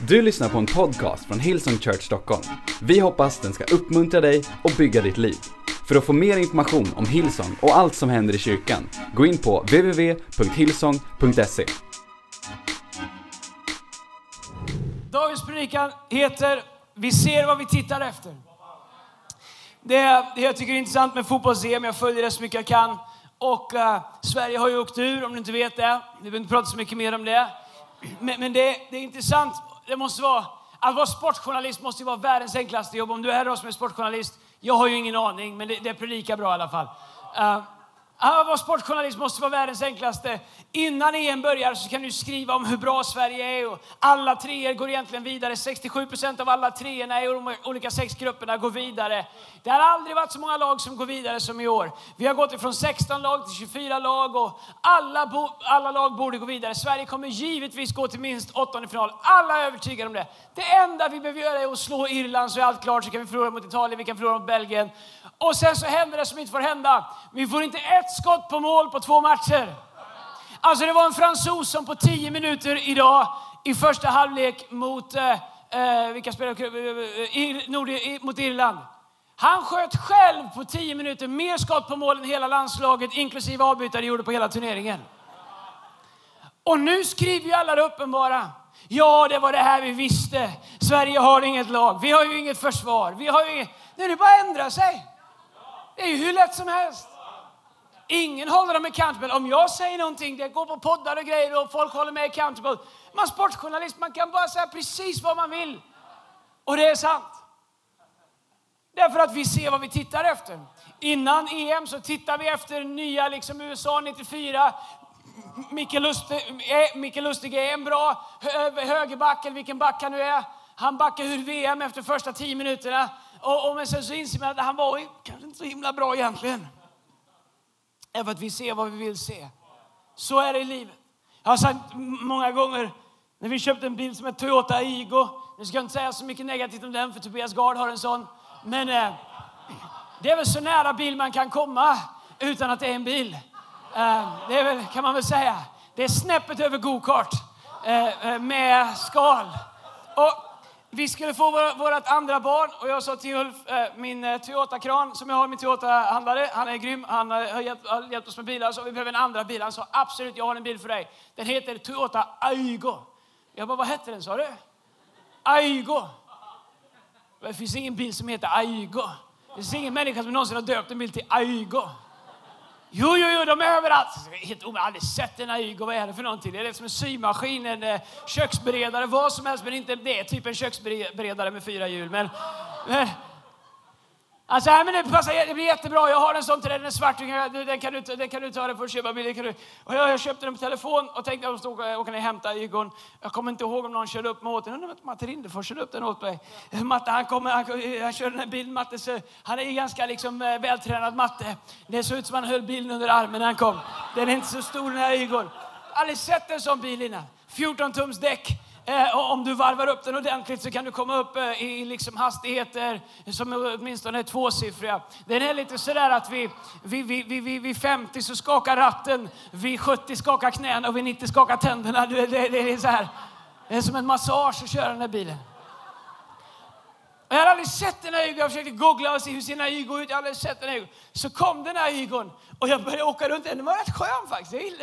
Du lyssnar på en podcast från Hillsong Church Stockholm. Vi hoppas den ska uppmuntra dig och bygga ditt liv. För att få mer information om Hillsong och allt som händer i kyrkan, gå in på www.hillsong.se. Dagens predikan heter Vi ser vad vi tittar efter. Det, det jag tycker är intressant med fotbolls-EM, jag följer det så mycket jag kan. Och uh, Sverige har ju åkt ur, om du inte vet det. Vi behöver inte prata så mycket mer om det. Men, men det, det är intressant, det måste vara, att vara sportjournalist måste ju vara världens enklaste jobb. Om du är här som är sportjournalist, jag har ju ingen aning, men det, det är lika bra i alla fall. Uh, Ah, vara sportjournalist måste vara världens enklaste. Innan EM börjar så kan du skriva om hur bra Sverige är. Och alla treor går egentligen vidare. 67 procent av alla treorna i de olika sex grupperna går vidare. Det har aldrig varit så många lag som går vidare som i år. Vi har gått ifrån 16 lag till 24 lag och alla, bo, alla lag borde gå vidare. Sverige kommer givetvis gå till minst åttonde final. Alla är övertygade om det. Det enda vi behöver göra är att slå Irland så är allt klart. Så kan vi förlora mot Italien, vi kan förlora mot Belgien. Och sen så händer det som inte får hända. Vi får inte ett ett skott på mål på två matcher. Alltså det var en fransos som på tio minuter idag i första halvlek mot, eh, eh vilka spelare, eh, eh Nord, mot Irland. Han sköt själv på tio minuter mer skott på mål än hela landslaget inklusive avbytare gjorde på hela turneringen. Och nu skriver ju alla det uppenbara. Ja, det var det här vi visste. Sverige har inget lag. Vi har ju inget försvar. Vi har ju inget... Nu är det bara att ändra sig. Det är ju hur lätt som helst. Ingen håller dem accountable. Om jag säger någonting, det går på poddar och grejer och folk håller mig accountable. Man är sportjournalist, man kan bara säga precis vad man vill. Och det är sant. Därför att vi ser vad vi tittar efter. Innan EM så tittar vi efter nya liksom USA 94. Micke Lustig, eh, Micke Lustig är en bra högerback, eller vilken back han nu är. Han backar ur VM efter första tio minuterna. Och, och men sen så inser man att han var kanske inte så himla bra egentligen är för att vi ser vad vi vill se. Så är det i livet. Jag har sagt många gånger när vi köpte en bil som är Toyota Igo... Nu ska jag inte säga så mycket negativt om den för Tobias Gard har en sån. Men eh, det är väl så nära bil man kan komma utan att det är en bil. Eh, det är väl, kan man väl säga. Det är snäppet över gokart, eh, eh med skal. Och vi skulle få vårt andra barn och jag sa till Ulf, eh, min eh, Toyota-kran som jag har, min Toyota-handlare, han är grym, han eh, har hjälpt, har hjälpt oss med bilar, så vi behöver en andra bil. Han sa absolut, jag har en bil för dig. Den heter Toyota Aygo. Jag bara, vad hette den sa du? Aygo. Det finns ingen bil som heter Aygo. Det finns ingen människa som någonsin har döpt en bil till Aygo. Jo, jo, jo, de är överallt. Helt jag har aldrig sett en Aygo. Vad är det för någonting? Det är som en symaskin, en eh, köksberedare, vad som helst. Men inte det. Typ en köksberedare med fyra hjul. Men, men han Alltså, men det, passar, det blir jättebra. Jag har en sån till dig. Den är svart. Den kan du, den kan du ta. Den får du köpa Den kan du. Och jag, jag köpte den på telefon och tänkte att jag skulle åka ner och hämta Egon. Jag kommer inte ihåg om någon körde upp mig åt den. Undrar om Matte Rindefors körde upp den åt mig. Ja. Matte, han kommer, han, jag kör den här bilen. Matte, så, han är ju ganska liksom, eh, vältränad matte. Det såg ut som han höll bilen under armen när han kom. Den är inte så stor den här Egon. Aldrig sett en sån bil innan. 14 tums däck. Eh, om du varvar upp den ordentligt så kan du komma upp eh, i liksom hastigheter som åtminstone är tvåsiffriga. Den är lite sådär att vid, vi, vi, vi, vi 50 så skakar ratten, vid 70 skakar knäna och vid 90 skakar tänderna. Det, det, det, är så här, det är som en massage att köra den här bilen. Jag hade aldrig sett den här Ygon. Jag försökte googla och se hur sina den Ygon ut. Jag hade aldrig sett den här Så kom den här Ygon och jag började åka runt den. Den var rätt skön faktiskt.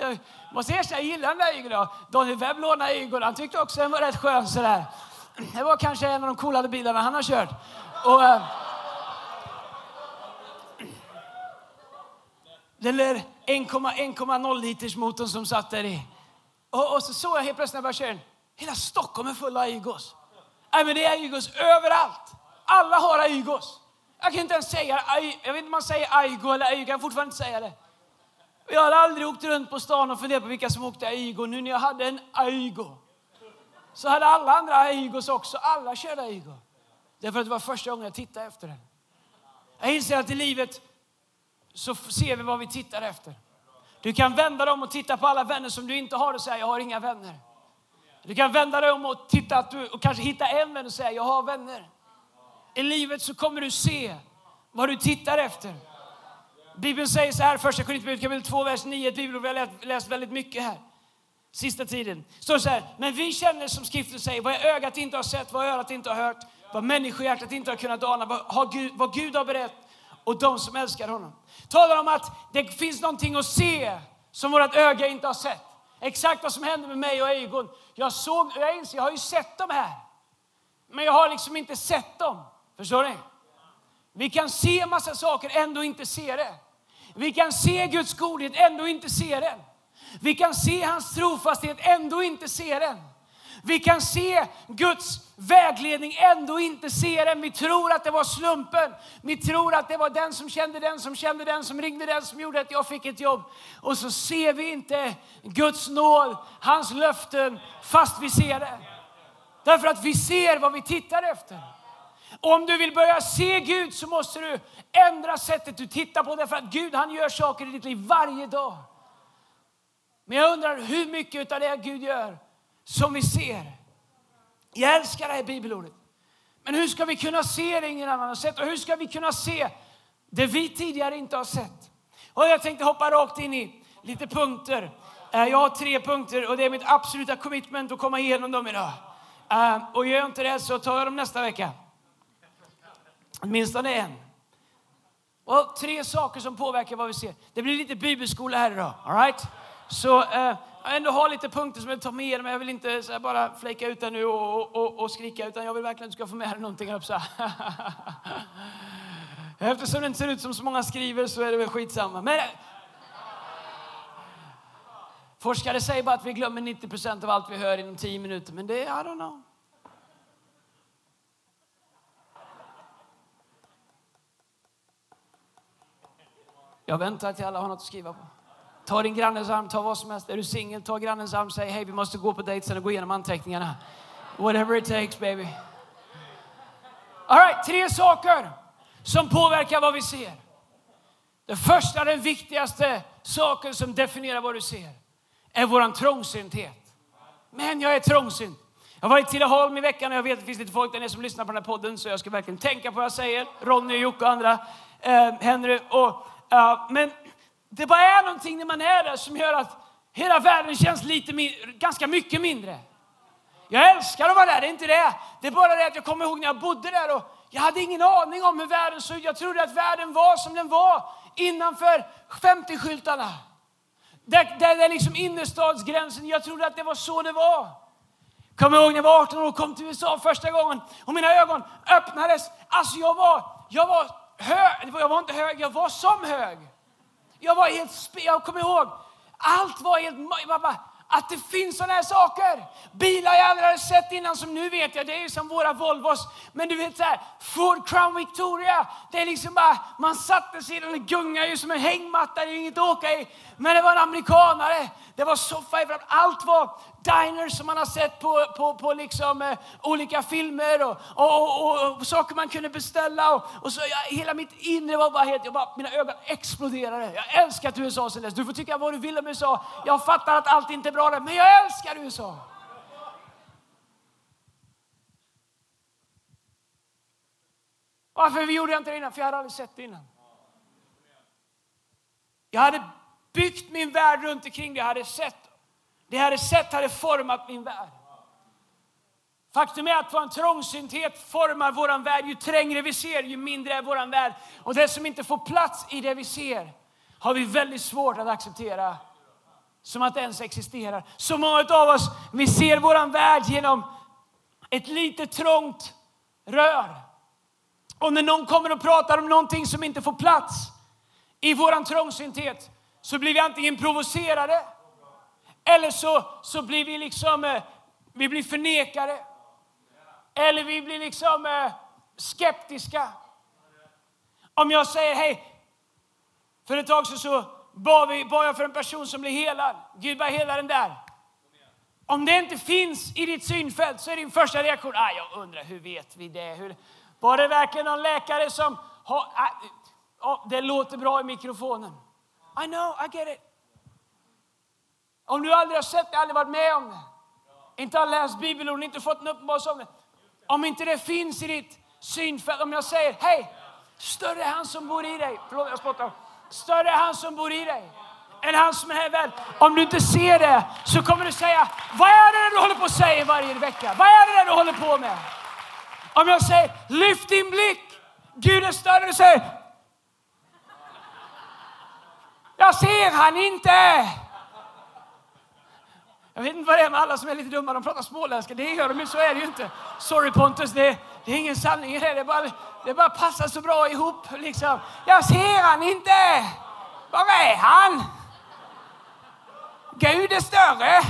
Jag, måste erkänna, jag gillar den där Ygon. Daniel Webb lånade Ygon. Han tyckte också den var rätt skön sådär. Det var kanske en av de coolare bilarna han har kört. Och, äh, den där 1,0 liters motorn som satt där i. Och, och så såg jag helt plötsligt när jag började köra Hela Stockholm är full av Ygos. Nej, men det är Ygos överallt. Alla har Aygos. Jag kan inte ens säga Jag vet inte om man säger Aigo eller Aygo. Jag kan fortfarande inte säga det. Jag har aldrig åkt runt på stan och funderat på vilka som åkte Aigo. Nu när jag hade en Aigo så hade alla andra Aigos också. Alla körde Aigo. Därför att det var första gången jag tittade efter den. Jag inser att i livet så ser vi vad vi tittar efter. Du kan vända dig om och titta på alla vänner som du inte har och säga jag har inga vänner. Du kan vända dig om och titta att du, och kanske hitta en vän och säga jag har vänner. I livet så kommer du se vad du tittar efter. Bibeln säger så här, första Korinthierbrevet kapitel 2, vers 9, ett bibelord vi har läst väldigt mycket här. sista tiden. Står så här, men vi känner som skriften säger, vad ögat inte har sett, vad örat inte har hört, vad människohjärtat inte har kunnat ana, vad, har Gud, vad Gud har berett och de som älskar honom. Talar om att det finns någonting att se som vårt öga inte har sett. Exakt vad som hände med mig och Egon. Jag såg, jag inser, jag har ju sett dem här. Men jag har liksom inte sett dem. Förstår ni? Vi kan se massa saker, ändå inte se det. Vi kan se Guds godhet, ändå inte se den. Vi kan se hans trofasthet, ändå inte se den. Vi kan se Guds vägledning, ändå inte se den. Vi tror att det var slumpen. Vi tror att det var den som kände den, som kände den, som ringde den, som gjorde att jag fick ett jobb. Och så ser vi inte Guds nåd, hans löften, fast vi ser det. Därför att vi ser vad vi tittar efter. Om du vill börja se Gud så måste du ändra sättet du tittar på. Därför att Gud han gör saker i ditt liv varje dag. Men jag undrar hur mycket av det Gud gör som vi ser. Jag älskar det här bibelordet. Men hur ska vi kunna se det ingen annan har sett? Och hur ska vi kunna se det vi tidigare inte har sett? Och jag tänkte hoppa rakt in i lite punkter. Eh, jag har tre punkter och det är mitt absoluta commitment att komma igenom dem idag. Eh, och gör jag inte det så tar jag dem nästa vecka. Åtminstone en. Och tre saker som påverkar vad vi ser. Det blir lite bibelskola här idag. All right? Så eh, jag ändå har lite punkter som jag tar med er, men jag vill inte så bara fläka ut det nu och, och, och, och, skrika, utan jag vill verkligen att du ska få med dig någonting. Upp så Eftersom det inte ser ut som så många skriver så är det väl skitsamma. Men, forskare säger bara att vi glömmer 90 av allt vi hör inom 10 minuter, men det är, I don't know. Jag väntar till alla har något att skriva på. Ta din grannes arm, ta vad som helst. Är du singel, ta grannens arm och säg hej, vi måste gå på dejt sen och gå igenom anteckningarna. Whatever it takes baby. All right, tre saker som påverkar vad vi ser. Det första, den viktigaste saken som definierar vad du ser, är våran trångsynthet. Men jag är trångsynt. Jag var i Tidaholm i veckan och jag vet att det finns lite folk där nere som lyssnar på den här podden så jag ska verkligen tänka på vad jag säger. Ronny, Jocke och andra. Eh, Henry. Och, uh, men det bara är någonting när man är där som gör att hela världen känns lite ganska mycket mindre. Jag älskar att vara där, det är inte det. Det är bara det att jag kommer ihåg när jag bodde där och jag hade ingen aning om hur världen såg ut. Jag trodde att världen var som den var innanför 50-skyltarna. Där, där, där liksom innerstadsgränsen, jag trodde att det var så det var. Kommer ihåg när jag var 18 år och kom till USA första gången och mina ögon öppnades. Alltså jag var, jag var hög, jag var inte hög, jag var som hög. Jag var helt, jag kommer ihåg, allt var helt, jag bara, att det finns sådana här saker. Bilar jag aldrig hade sett innan som nu vet jag, det är ju som våra Volvos. Men du vet så här, Ford Crown Victoria, det är liksom bara, man satte sig i den, och gungade ju som en hängmatta, det är inget att åka i. Men det var en amerikanare, det var soffa överallt, allt var diners som man har sett på, på, på liksom, eh, olika filmer och, och, och, och, saker man kunde beställa. Och, och så, jag, hela mitt inre var bara helt, jag bara, mina ögon exploderade. Jag älskar att USA sen dess. Du får tycka vad du vill om USA. Jag fattar att allt inte är bra där, men jag älskar USA. Varför gjorde jag inte det innan? För jag hade aldrig sett det innan. Jag hade byggt min värld runt omkring det jag hade sett. Det jag hade sett hade format min värld. Faktum är att vår trångsynthet formar vår värld. Ju trängre vi ser, ju mindre är vår värld. Och det som inte får plats i det vi ser har vi väldigt svårt att acceptera som att det ens existerar. Så många av oss, vi ser vår värld genom ett litet trångt rör. Och när någon kommer och pratar om någonting som inte får plats i vår trångsynthet så blir vi antingen provocerade eller så, så blir vi liksom, eh, vi blir förnekade. Eller vi blir liksom eh, skeptiska. Om jag säger hej, för ett tag sedan så bad, vi, bad jag för en person som blev helad. Gud bara hela den där. Om det inte finns i ditt synfält så är din första reaktion, ah, jag undrar hur vet vi det? Hur, var det verkligen någon läkare som har, ah, oh, det låter bra i mikrofonen. I know, I get it. Om du aldrig har sett det, aldrig varit med om det, inte har läst bibelorden, inte fått en uppenbarelse om det. Om inte det finns i ditt synfält, om jag säger hej, större är han som bor i dig. Förlåt, jag spottar. Större är han som bor i dig än han som är här i. Om du inte ser det så kommer du säga, vad är det du håller på att säga varje vecka? Vad är det du håller på med? Om jag säger, lyft din blick, Gud är större, du säger, jag ser han inte. Jag vet inte vad det är med alla som är lite dumma, de pratar småländska. Det gör de ju, så är det ju inte. Sorry Pontus, det, det är ingen sanning i det. Det bara, det bara passar så bra ihop. Liksom. Jag ser han inte! Var är han? Gud är större.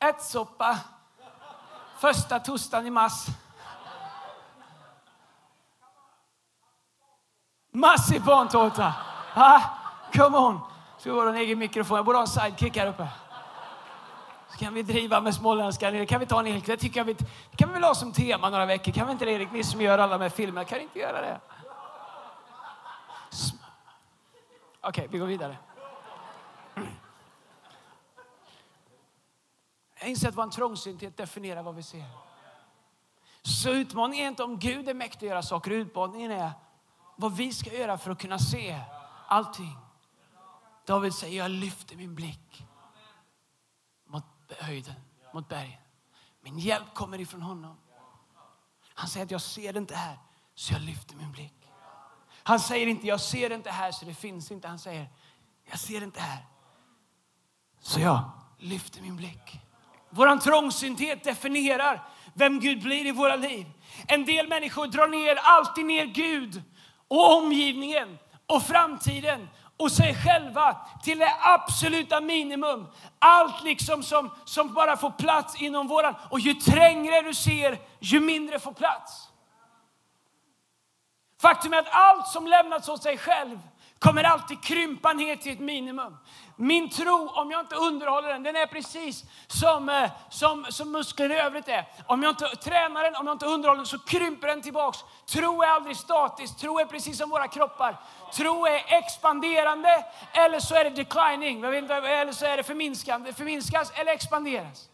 Ärtsoppa första torsdagen i mars. Massipantårta! Ha? come on! Ska vi en egen mikrofon? Jag borde ha en sidekick här uppe. Så kan vi driva med småländska. Det kan vi ta en hel Det tycker jag vi, det kan vi väl ha som tema några veckor. Kan vi inte det Erik? Ni som gör alla de här filmerna, kan inte göra det? Okej, okay, vi går vidare. Jag inser att vår trångsynthet definierar vad vi ser. Så utmaningen är inte om Gud är mäktig att göra saker. Utmaningen är vad vi ska göra för att kunna se allting. David säger, jag lyfter min blick mot höjden, mot bergen. Min hjälp kommer ifrån honom. Han säger att jag ser det inte här, så jag lyfter min blick. Han säger inte, jag ser det inte här, så det finns inte. Han säger, jag ser det inte här, så jag lyfter min blick. Vår trångsynthet definierar vem Gud blir i våra liv. En del människor drar ner, alltid ner Gud och omgivningen och framtiden och sig själva till det absoluta minimum. Allt liksom som, som bara får plats inom våran. Och ju trängre du ser, ju mindre får plats. Faktum är att allt som lämnats åt sig själv kommer alltid krympa ner till ett minimum. Min tro, om jag inte underhåller den, den är precis som, eh, som, som muskler i övrigt är. Om jag inte tränar den, om jag inte underhåller den så krymper den tillbaks. Tro är aldrig statisk, tro är precis som våra kroppar. Tro är expanderande eller så är det declining, eller så är det förminskande, förminskas eller expanderas.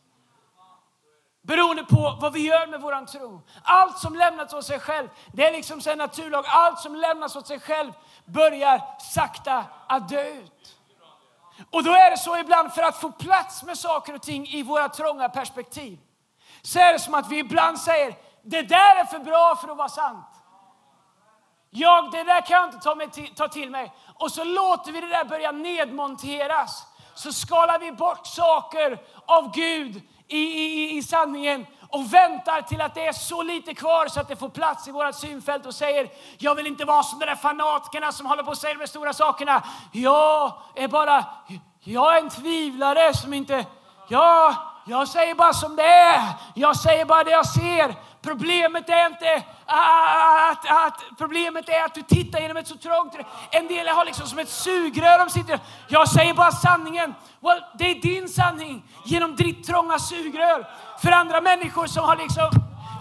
Beroende på vad vi gör med vår tro. Allt som lämnats åt sig själv, det är liksom en naturlag. Allt som lämnas åt sig själv börjar sakta att dö ut. Och då är det så ibland för att få plats med saker och ting i våra trånga perspektiv. Så är det som att vi ibland säger, det där är för bra för att vara sant. Jag, det där kan jag inte ta, med, ta till mig. Och så låter vi det där börja nedmonteras. Så skalar vi bort saker av Gud i, i, i sanningen och väntar till att det är så lite kvar så att det får plats i vårt synfält och säger jag vill inte vara som de där fanatikerna som håller på och säger de stora sakerna. Jag är bara, jag är en tvivlare som inte, ja, jag säger bara som det är. Jag säger bara det jag ser. Problemet är inte att, att, problemet är att du tittar genom ett så trångt... En del har liksom som ett sugrör om sitt Jag säger bara sanningen. Well, det är din sanning genom ditt trånga sugrör. För andra människor som har liksom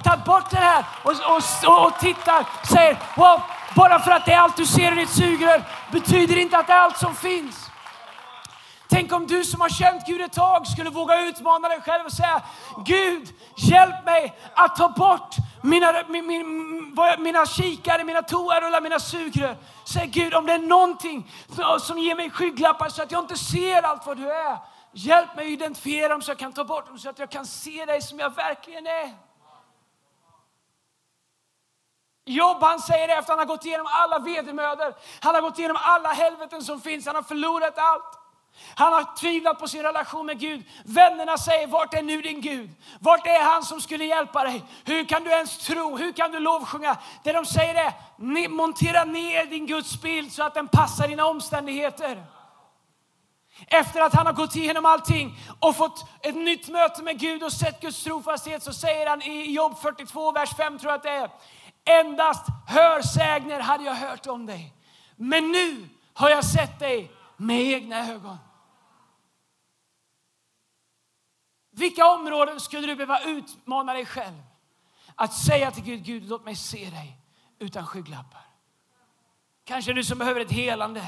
tagit bort det här och, och, och tittar säger well, bara för att det är allt du ser i ditt sugrör betyder inte att det är allt som finns. Tänk om du som har känt Gud ett tag skulle våga utmana dig själv och säga Gud, hjälp mig att ta bort mina, mina, mina kikare, mina toarullar, mina sugrör. Säg Gud, om det är någonting som ger mig skygglappar så att jag inte ser allt vad du är. Hjälp mig att identifiera dem så jag kan ta bort dem så att jag kan se dig som jag verkligen är. Jobb han säger det efter han har gått igenom alla vedermödor. Han har gått igenom alla helveten som finns. Han har förlorat allt. Han har tvivlat på sin relation med Gud. Vännerna säger, vart är nu din Gud? Vart är han som skulle hjälpa dig? Hur kan du ens tro? Hur kan du lovsjunga? Det de säger är, montera ner din Guds bild så att den passar dina omständigheter. Efter att han har gått igenom allting och fått ett nytt möte med Gud och sett Guds trofasthet så säger han i Jobb 42, vers 5 tror jag att det är. Endast hörsägner hade jag hört om dig. Men nu har jag sett dig med egna ögon. Vilka områden skulle du behöva utmana dig själv? Att säga till Gud, Gud låt mig se dig utan skygglappar. Kanske du som behöver ett helande,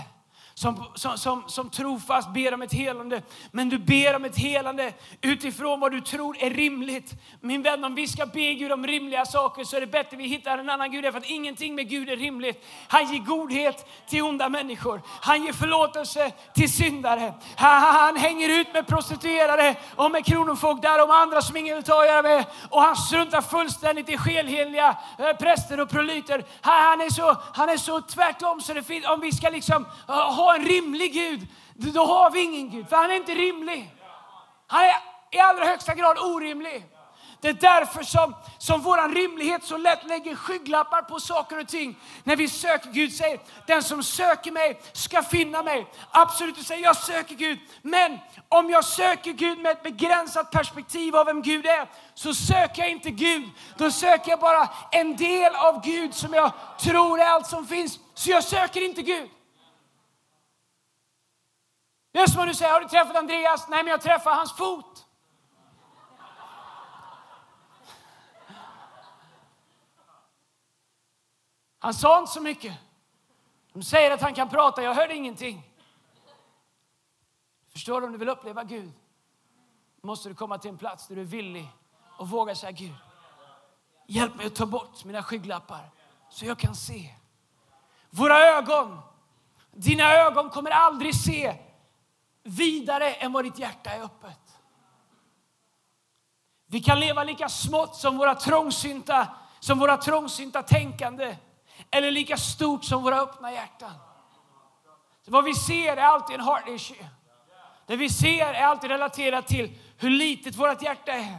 som, som, som, som trofast ber om ett helande. Men du ber om ett helande utifrån vad du tror är rimligt. Min vän, om vi ska be Gud om rimliga saker så är det bättre vi hittar en annan Gud. För att ingenting med Gud är rimligt. Han ger godhet till onda människor. Han ger förlåtelse till syndare. Han, han hänger ut med prostituerade och med kronofogdar och med andra som ingen vill ta göra med. Och han struntar fullständigt i skelheliga eh, präster och prolyter. Han, han, är så, han är så tvärtom så det finns, om vi ska liksom uh, ha en rimlig Gud, då har vi ingen Gud. För han är inte rimlig. Han är i allra högsta grad orimlig. Det är därför som, som vår rimlighet så lätt lägger skygglappar på saker och ting. När vi söker Gud säger, den som söker mig ska finna mig. Absolut, du säger jag söker Gud. Men om jag söker Gud med ett begränsat perspektiv av vem Gud är, så söker jag inte Gud. Då söker jag bara en del av Gud som jag tror är allt som finns. Så jag söker inte Gud. Det är som om du säger, har du träffat Andreas? Nej, men jag träffar hans fot. Han sa inte så mycket. De säger att han kan prata, jag hörde ingenting. Förstår du, om du vill uppleva Gud måste du komma till en plats där du är villig och vågar säga Gud, hjälp mig att ta bort mina skygglappar så jag kan se. Våra ögon, dina ögon kommer aldrig se vidare än vad ditt hjärta är öppet. Vi kan leva lika smått som våra trångsynta, som våra trångsynta tänkande eller lika stort som våra öppna hjärtan. Så vad vi ser är alltid en heart issue. Det vi ser är alltid relaterat till hur litet vårt hjärta är.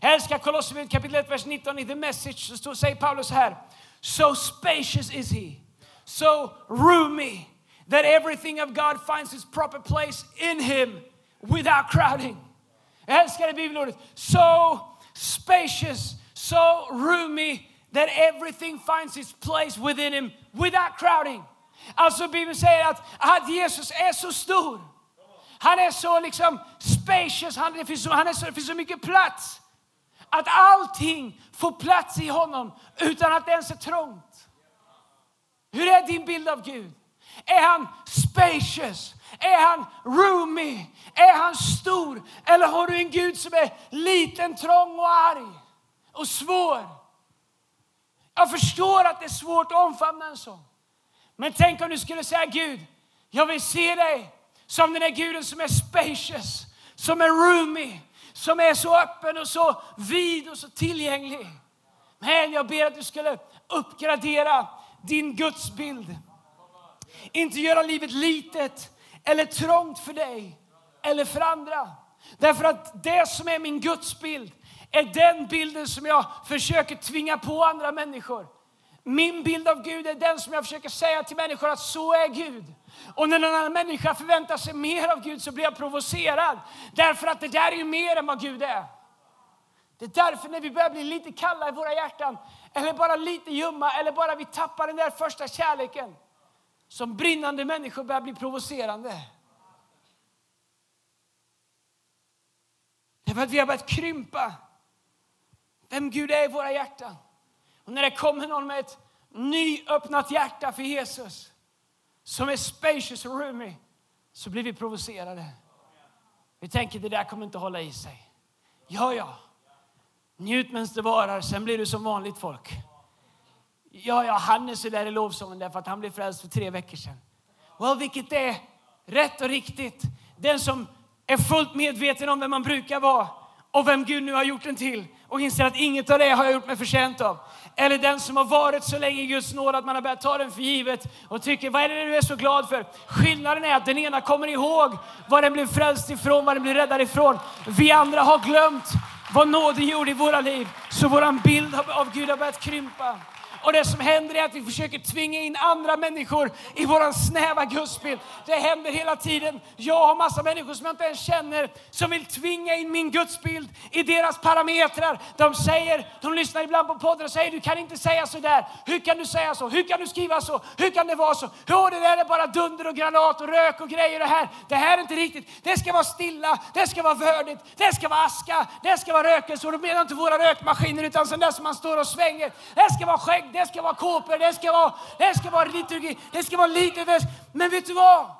Jag älskar Kolosserbrevet kapitel 1, vers 19 i The Message. Så säger Paulus här. So spacious is he, so roomy that everything of God finds its proper place in him without crowding. Jag älskar det bibelordet. So spacious, so roomy that everything finds its place within him without crowding. Alltså Bibeln säger att, att Jesus är så stor. Han är så liksom spacious, han, det, finns så, han är så, det finns så mycket plats. Att allting får plats i honom utan att det ens är trångt. Hur är din bild av Gud? Är han spacious? Är han roomy? Är han stor? Eller har du en Gud som är liten, trång och arg och svår? Jag förstår att det är svårt att omfamna en sån. Men tänk om du skulle säga Gud, jag vill se dig som den där guden som är spacious, som är roomy, som är så öppen och så vid och så tillgänglig. Men jag ber att du skulle uppgradera din gudsbild. Inte göra livet litet eller trångt för dig eller för andra. Därför att det som är min gudsbild är den bilden som jag försöker tvinga på andra människor. Min bild av Gud är den som jag försöker säga till människor att så är Gud. Och när en annan människa förväntar sig mer av Gud så blir jag provocerad. Därför att det där är ju mer än vad Gud är. Det är därför när vi börjar bli lite kalla i våra hjärtan, eller bara lite ljumma, eller bara vi tappar den där första kärleken, som brinnande människor börjar bli provocerande. Det är för att vi har börjat krympa vem Gud är i våra hjärtan. Och när det kommer någon med ett nyöppnat hjärta för Jesus, som är spacious och roomy, så blir vi provocerade. Vi tänker det där kommer inte hålla i sig. Ja, ja. Njut medan det varar, sen blir du som vanligt folk. Ja, ja, han är så där i lovsången därför att han blev frälst för tre veckor sedan. Well, vilket är rätt och riktigt. Den som är fullt medveten om vem man brukar vara och vem Gud nu har gjort en till och inser att inget av det har jag gjort mig förtjänt av. Eller den som har varit så länge i Guds nåd att man har börjat ta den för givet och tycker, vad är det du är så glad för? Skillnaden är att den ena kommer ihåg vad den blev frälst ifrån, vad den blev räddad ifrån. Vi andra har glömt vad nåden gjorde i våra liv. Så vår bild av Gud har börjat krympa. Och det som händer är att vi försöker tvinga in andra människor i vår snäva gudsbild. Det händer hela tiden. Jag har massa människor som jag inte ens känner som vill tvinga in min gudsbild i deras parametrar. De säger, de lyssnar ibland på podden och säger du kan inte säga så där. Hur kan du säga så? Hur kan du skriva så? Hur kan det vara så? Jo, det där är bara dunder och granat och rök och grejer det här. Det här är inte riktigt. Det ska vara stilla, det ska vara vördigt, det ska vara aska, det ska vara rökelse. Och då menar inte våra rökmaskiner utan sånt där som man står och svänger. Det ska vara skägg, det ska vara kåpor, det ska vara, det ska vara liturgi, det ska vara lite Men vet du vad?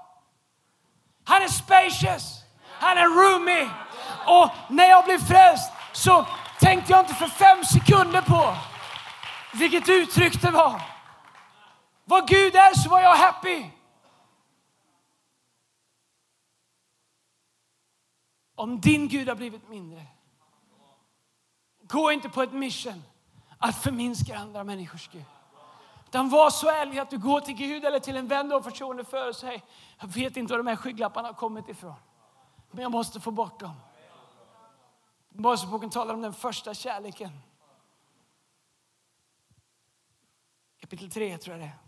Han är spacious. Han är roomy. Och när jag blev frälst så tänkte jag inte för fem sekunder på vilket uttryck det var. Vad Gud är så var jag happy. Om din Gud har blivit mindre, gå inte på ett mission att förminska andra människors Gud. Utan var så ärlig att du går till Gud eller till en vän du har förtroende för och säger, jag vet inte var de här skygglapparna har kommit ifrån. Men jag måste få bort dem. Moseboken talar om den första kärleken. Kapitel 3 tror jag det är.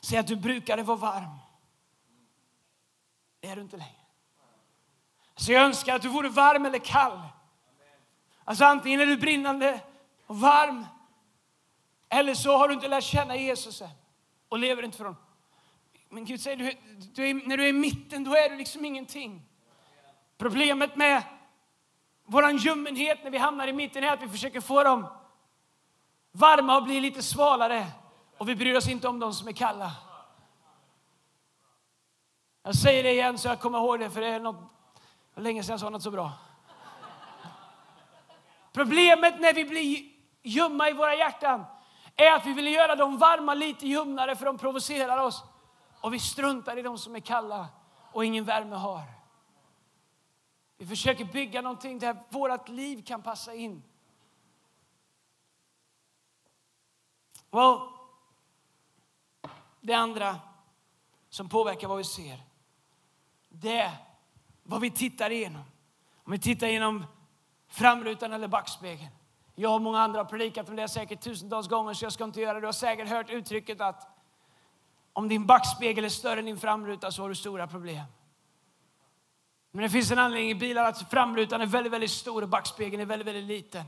Säg att du brukade vara varm. Det är du inte längre. Så jag önskar att du vore varm eller kall. Alltså antingen är du brinnande och varm eller så har du inte lärt känna Jesus än och lever inte för honom. Men Gud säger, du, du är, när du är i mitten då är du liksom ingenting. Problemet med vår ljummenhet när vi hamnar i mitten är att vi försöker få dem varma och bli lite svalare. Och vi bryr oss inte om dem som är kalla. Jag säger det igen så jag kommer ihåg det, för det är något, länge sedan jag sa något så bra. Problemet när vi blir ljumma i våra hjärtan är att vi vill göra dem varma lite ljumnare för de provocerar oss. Och vi struntar i de som är kalla och ingen värme har. Vi försöker bygga någonting där vårt liv kan passa in. Well, det andra som påverkar vad vi ser, det är vad vi tittar igenom. Om vi tittar genom framrutan eller backspegeln. Jag och många andra har predikat om det säkert tusentals gånger så jag ska inte göra det. Du har säkert hört uttrycket att om din backspegel är större än din framruta så har du stora problem. Men det finns en anledning i bilar att framrutan är väldigt, väldigt stor och backspegeln är väldigt, väldigt liten.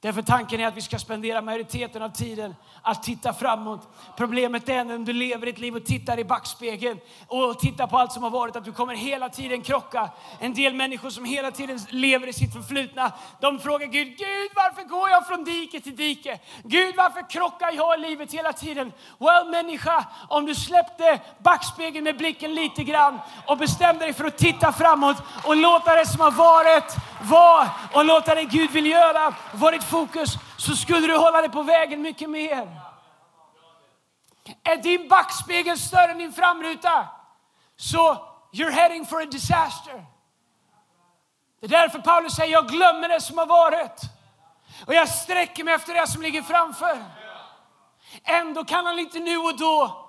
Därför tanken är att vi ska spendera majoriteten av tiden att titta framåt. Problemet är när du lever ditt liv och tittar i backspegeln och tittar på allt som har varit att du kommer hela tiden krocka. En del människor som hela tiden lever i sitt förflutna, de frågar Gud, Gud varför går jag från dike till dike? Gud varför krockar jag i livet hela tiden? Well människa, om du släppte backspegeln med blicken lite grann och bestämde dig för att titta framåt och låta det som har varit vara och låta det Gud vill göra vara ditt fokus så skulle du hålla dig på vägen mycket mer. Är din backspegel större än din framruta så you're heading for a disaster. Det är därför Paulus säger jag glömmer det som har varit och jag sträcker mig efter det som ligger framför. Ändå kan han lite nu och då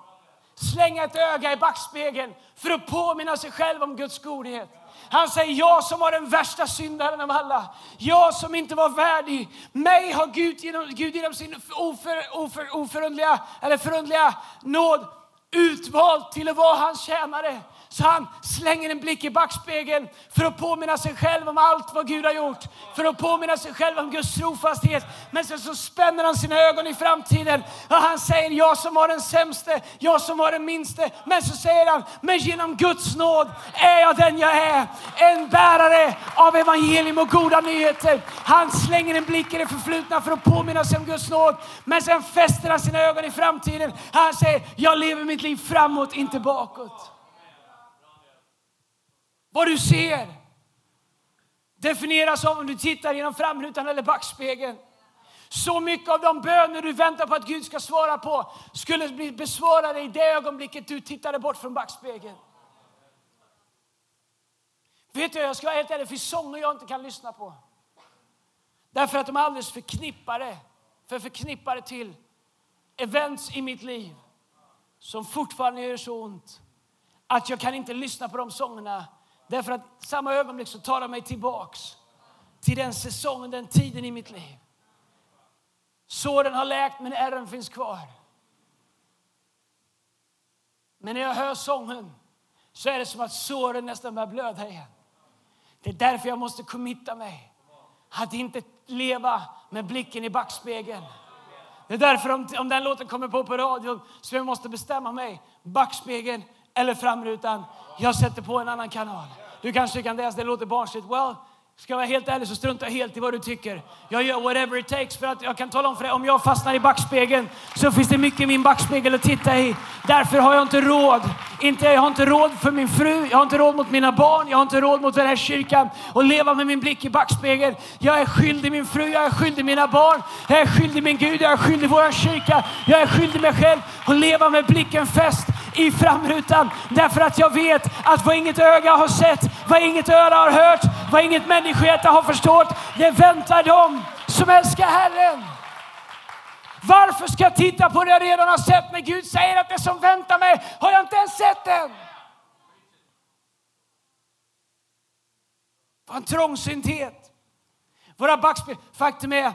slänga ett öga i backspegeln för att påminna sig själv om Guds godhet. Han säger, jag som var den värsta syndaren av alla, jag som inte var värdig, mig har Gud genom, Gud genom sin oför, oför, oförundliga, eller förundliga nåd utvalt till att vara hans tjänare. Så han slänger en blick i backspegeln för att påminna sig själv om allt vad Gud har gjort. För att påminna sig själv om Guds trofasthet. Men sen så spänner han sina ögon i framtiden och han säger, jag som var den sämste, jag som var den minste. Men så säger han, men genom Guds nåd är jag den jag är. En bärare av evangelium och goda nyheter. Han slänger en blick i det förflutna för att påminna sig om Guds nåd. Men sen fäster han sina ögon i framtiden. Han säger, jag lever mitt liv framåt, inte bakåt. Vad du ser definieras av om du tittar genom framrutan eller backspegeln. Så mycket av de böner du väntar på att Gud ska svara på skulle bli besvarade i det ögonblicket du tittade bort från backspegeln. Vet du, jag ska vara helt ärlig, det finns sånger jag inte kan lyssna på. Därför att de är alldeles förknippade, för förknippade till events i mitt liv som fortfarande gör så ont att jag kan inte lyssna på de sångerna Därför att samma ögonblick så tar han mig tillbaks till den säsongen, den tiden i mitt liv. Såren har läkt men ärren finns kvar. Men när jag hör sången så är det som att såren nästan börjar blöda igen. Det är därför jag måste committa mig. Att inte leva med blicken i backspegeln. Det är därför om, om den låten kommer på på radion så jag måste bestämma mig. Backspegeln eller framrutan. Jag sätter på en annan kanal. Du kanske kan läsa, det låter barnsligt. Well, Ska jag vara helt ärlig så struntar jag helt i vad du tycker. Jag gör whatever it takes för att jag kan tala om för dig, om jag fastnar i backspegeln så finns det mycket i min backspegel att titta i. Därför har jag inte råd. Inte, jag har inte råd för min fru, jag har inte råd mot mina barn, jag har inte råd mot den här kyrkan och leva med min blick i backspegeln. Jag är skyldig min fru, jag är skyldig mina barn, jag är skyldig min Gud, jag är skyldig vår kyrka, jag är skyldig mig själv att leva med blicken fäst i framrutan. Därför att jag vet att vad inget öga har sett, vad inget öra har hört, vad inget människohjärta har förstått, det väntar dem som älskar Herren. Varför ska jag titta på det jag redan har sett när Gud säger att det som väntar mig har jag inte ens sett än? Vad en trångsynthet. Våra backspel. Faktum är,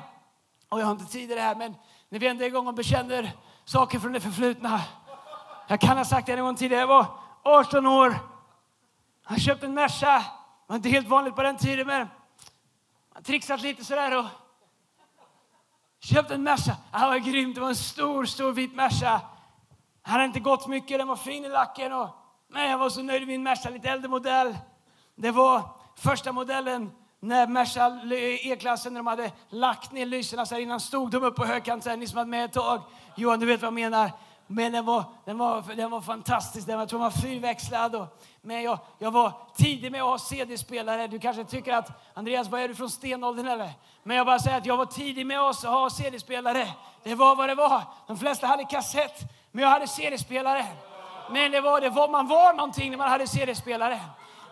och jag har inte tid i det här, men när vi ändå är igång och bekänner saker från det förflutna jag kan ha sagt det en gång tidigare. Jag var 18 år. Jag köpte en Merca. Det var inte helt vanligt på den tiden, men jag trixat lite sådär och köpte en Merca. Det var grymt. Det var en stor, stor vit Merca. Den hade inte gått mycket. Den var fin i lacken. Och, men jag var så nöjd med min Merca, lite äldre modell. Det var första modellen när Merca E-klassen, när de hade lagt ner lyserna så här innan stod de upp på högkant, ni som varit med ett tag. Johan, du vet vad jag menar. Men den var, den var, den var fantastisk. Den var, jag tror den var fyrväxlad. Och, men jag, jag var tidig med att ha CD-spelare. Du kanske tycker att Andreas, vad är du från stenåldern eller? Men jag bara säger att jag var tidig med att ha CD-spelare. Det var vad det var. De flesta hade kassett, men jag hade CD-spelare. Men det var, det var, man var någonting när man hade CD-spelare.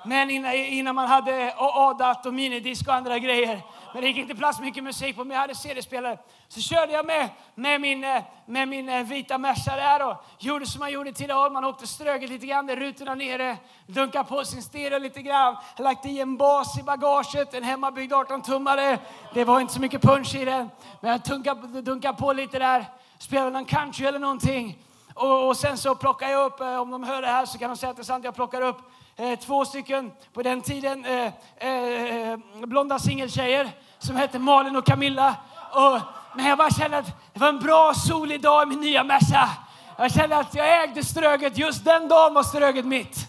Men innan, innan man hade ADAT och minidisk och andra grejer men det gick inte plats mycket musik på, men jag hade CD-spelare. Så körde jag med, med min, eh, med min eh, vita Merca där och gjorde som man gjorde i Tidaholm. Man åkte ströget lite grann, rutorna nere, dunkade på sin stereo lite grann, lagt i en bas i bagaget, en hemmabyggd 18-tummare. Det var inte så mycket punch i den, men jag dunkade, dunkade på lite där, spelade någon country eller någonting. Och, och sen så plockade jag upp, eh, om de hör det här så kan de säga att det är sant, jag plockar upp Eh, två stycken på den tiden eh, eh, blonda singeltjejer som hette Malin och Camilla. Och, men jag bara kände att det var en bra solig dag i min nya Merca. Jag kände att jag ägde Ströget. Just den dagen var Ströget mitt.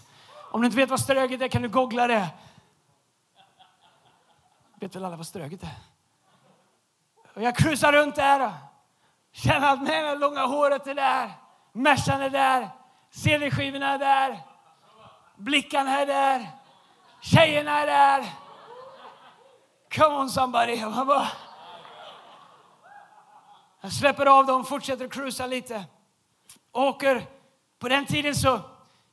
Om du inte vet vad Ströget är kan du googla det. Vet väl alla vad Ströget är? Och jag cruisar runt där och känner att med det långa håret är där. Mercan är där. CD-skivorna är där. Blickarna är där. Tjejerna är där. Come on somebody. Jag, bara... jag släpper av dem, fortsätter cruisa lite. Åker. På den tiden så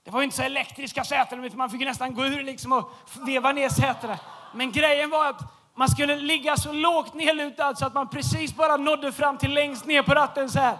det var inte så elektriska säten, man fick nästan gå ur liksom och veva ner sätena. Men grejen var att man skulle ligga så lågt nedlutad så att man precis bara nådde fram till längst ner på ratten så här.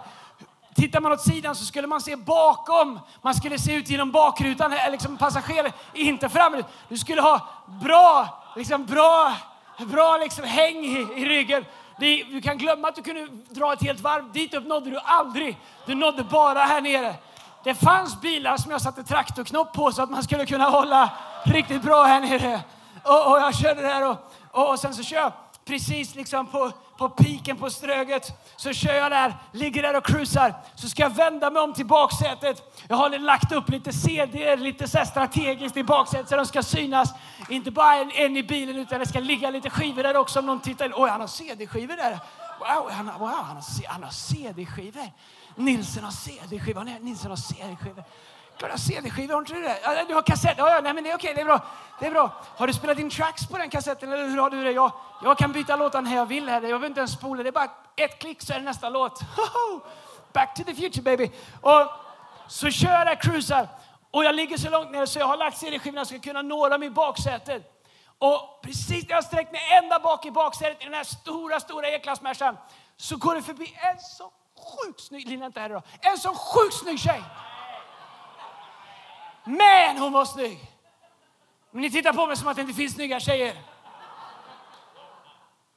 Tittar man åt sidan så skulle man se bakom. Man skulle se ut genom bakrutan, liksom passagerare, inte framåt. Du skulle ha bra, liksom bra, bra liksom häng i, i ryggen. Det, du kan glömma att du kunde dra ett helt varv. Dit upp nådde du aldrig. Du nådde bara här nere. Det fanns bilar som jag satte traktorknopp på så att man skulle kunna hålla riktigt bra här nere. Och, och jag körde där och, och, och sen så kör jag precis liksom på, på piken på Ströget. Så kör jag där, ligger där och cruisar. Så ska jag vända mig om till baksätet. Jag har lagt upp lite CD, lite så strategiskt i baksätet så de ska synas. Inte bara en, en, i bilen utan det ska ligga lite skivor där också om någon tittar. Oj, han har CD-skivor där. Wow, han wow, han har, han har CD-skivor. Nilsen har CD-skivor. Nilsen har CD-skivor. Klart CD-skivor, har inte du det? Du har kassett? Ja, ja, nej men det är okej, det är bra. Det är bra. Har du spelat in tracks på den kassetten eller hur har du det? Jag, jag kan byta låtar när jag vill här. Jag behöver inte ens spola. Det är bara ett klick så är det nästa låt. Back to the future baby. Och så kör jag cruisar och jag ligger så långt ner så jag har lagt CD-skivorna så jag ska kunna nå dem i baksätet. Och precis när jag sträckt mig ända bak i baksätet i den här stora, stora E-klassmärsan så går det förbi en så sjukt snygg, Lina inte här idag, en så sjukt snygg tjej. Men hon var snygg! Men ni tittar på mig som att det inte finns snygga tjejer.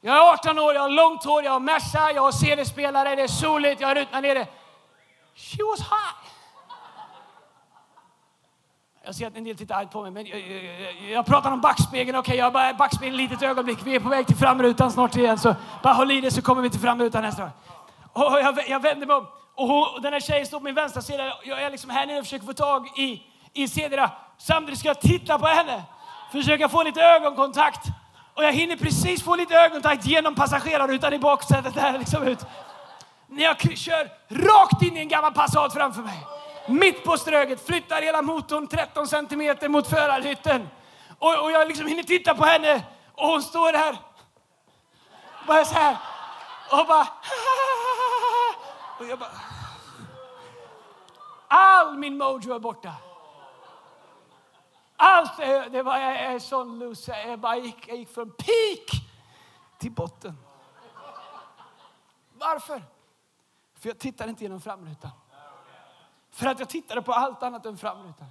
Jag är 18 år, jag har långt hår, jag har Merca, jag har CD-spelare, det är soligt, jag har rutorna nere. She was hot! Jag ser att en del tittar argt på mig, men jag, jag, jag pratar om backspegeln. Okej, okay, jag bara backspegeln ett litet ögonblick. Vi är på väg till framrutan snart igen, så bara håll i det så kommer vi till framrutan nästa gång. Och jag, jag vänder mig om och hon, den här tjejen står på min vänstra sida. Jag är liksom här nere och försöker få tag i i sedera. Samtidigt ska jag titta på henne, försöka få lite ögonkontakt. Och jag hinner precis få lite ögonkontakt genom passagerarrutan i baksätet där liksom ut. När jag kör rakt in i en gammal Passat framför mig. Mitt på ströget, flyttar hela motorn 13 centimeter mot förarhytten. Och, och jag liksom hinner titta på henne och hon står där. Bara så här. Och bara... Och jag bara... All min mojo är borta. Allt, det var, jag är sån loser. Jag, bara gick, jag gick från peak till botten. Varför? För jag tittade inte genom framrutan. För att jag tittade på allt annat än framrutan.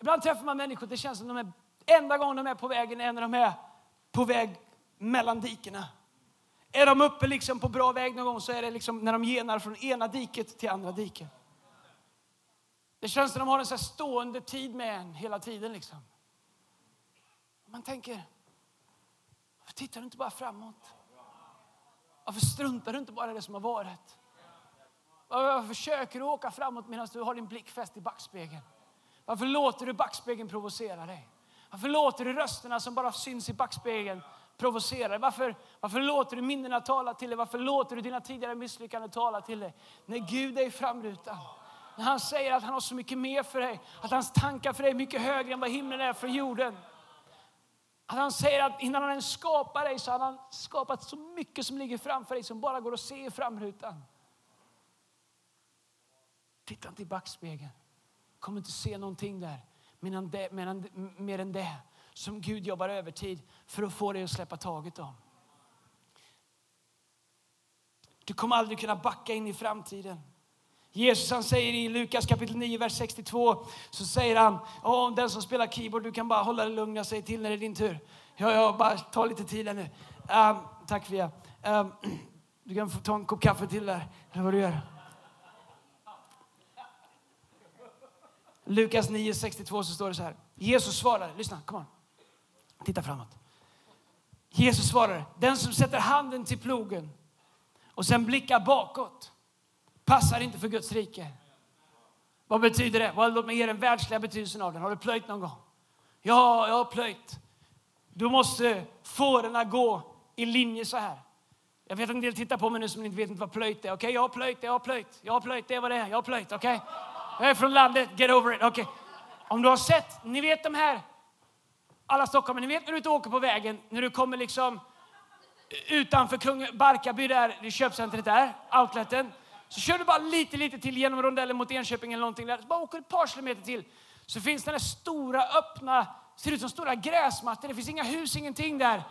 Ibland träffar man människor, det känns som de är, enda gången de är på vägen är när de är på väg mellan dikena. Är de uppe liksom på bra väg någon gång så är det liksom när de genar från ena diket till andra diket. Det känns som de har en så stående tid med en hela tiden. Liksom. Man tänker, varför tittar du inte bara framåt? Varför struntar du inte bara i det som har varit? Varför försöker du åka framåt medan du har din blick fäst i backspegeln? Varför låter du backspegeln provocera dig? Varför låter du rösterna som bara syns i backspegeln provocera dig? Varför, varför låter du minnena tala till dig? Varför låter du dina tidigare misslyckanden tala till dig? När Gud är i framrutan. När han säger att han har så mycket mer för dig, att hans tankar för dig är mycket högre än vad himlen är för jorden. Att han säger att innan han ens skapar dig så har han skapat så mycket som ligger framför dig som bara går att se i framrutan. Titta inte i backspegeln. kommer inte se någonting där medan det, medan, mer än det som Gud jobbar övertid för att få dig att släppa taget om. Du kommer aldrig kunna backa in i framtiden. Jesus han säger i Lukas kapitel 9, vers 62, så säger han, om den som spelar keyboard, du kan bara hålla dig lugn, jag säger till när det är din tur. Ja, ja, bara ta lite tid här nu. Um, tack Fia. Um, du kan få ta en kopp kaffe till där, eller vad du gör. Lukas 9, 62 så står det så här. Jesus svarar, lyssna, kom on. Titta framåt. Jesus svarar, den som sätter handen till plogen och sen blickar bakåt passar inte för Guds rike. Vad betyder det? Well, låt mig ge den världsliga betydelsen av den. Har du plöjt någon gång? Ja, jag har plöjt. Du måste fåren gå i linje så här. Jag vet att en del tittar på mig nu som inte vet vad plöjt är. Okej, okay, jag har plöjt, jag har plöjt, jag har plöjt, det är vad det är. Jag har plöjt, okej? Okay? Jag är från landet, get over it. okej? Okay. Om du har sett, ni vet de här, alla stockholmare, ni vet när du inte åker på vägen, när du kommer liksom utanför Kung Barkarby där, köpcentret där, outleten. Så kör du bara lite, lite till genom rondellen mot Enköping eller någonting där. Så bara åker ett par kilometer till. Så finns den där stora öppna, ser ut som stora gräsmattor. Det finns inga hus, ingenting där.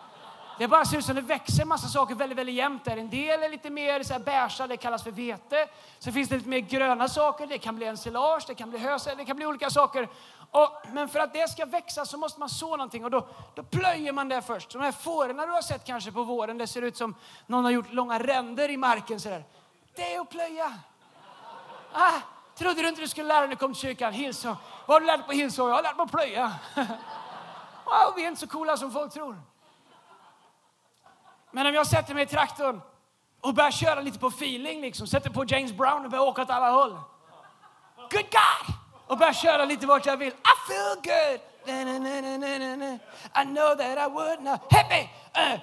Det bara ser ut som det växer massa saker väldigt, väldigt jämnt där. En del är lite mer så här beiga, det kallas för vete. Sen finns det lite mer gröna saker, det kan bli ensilage, det kan bli hösä, det kan bli olika saker. Och, men för att det ska växa så måste man så någonting och då, då plöjer man det först. De här fåren du har sett kanske på våren, det ser ut som någon har gjort långa ränder i marken sådär. Det är att plöja. Ah, trodde du inte du skulle lära dig när du kom till kyrkan? Hillsong. Vad har du lärt dig på Hillsong? Jag har lärt mig att plöja. wow, vi är inte så coola som folk tror. Men om jag sätter mig i traktorn och börjar köra lite på feeling, liksom, sätter på James Brown och börjar åka åt alla håll. Good God! Och börjar köra lite vart jag vill. I feel good! I know that I would not. Happy! Uh. Eh.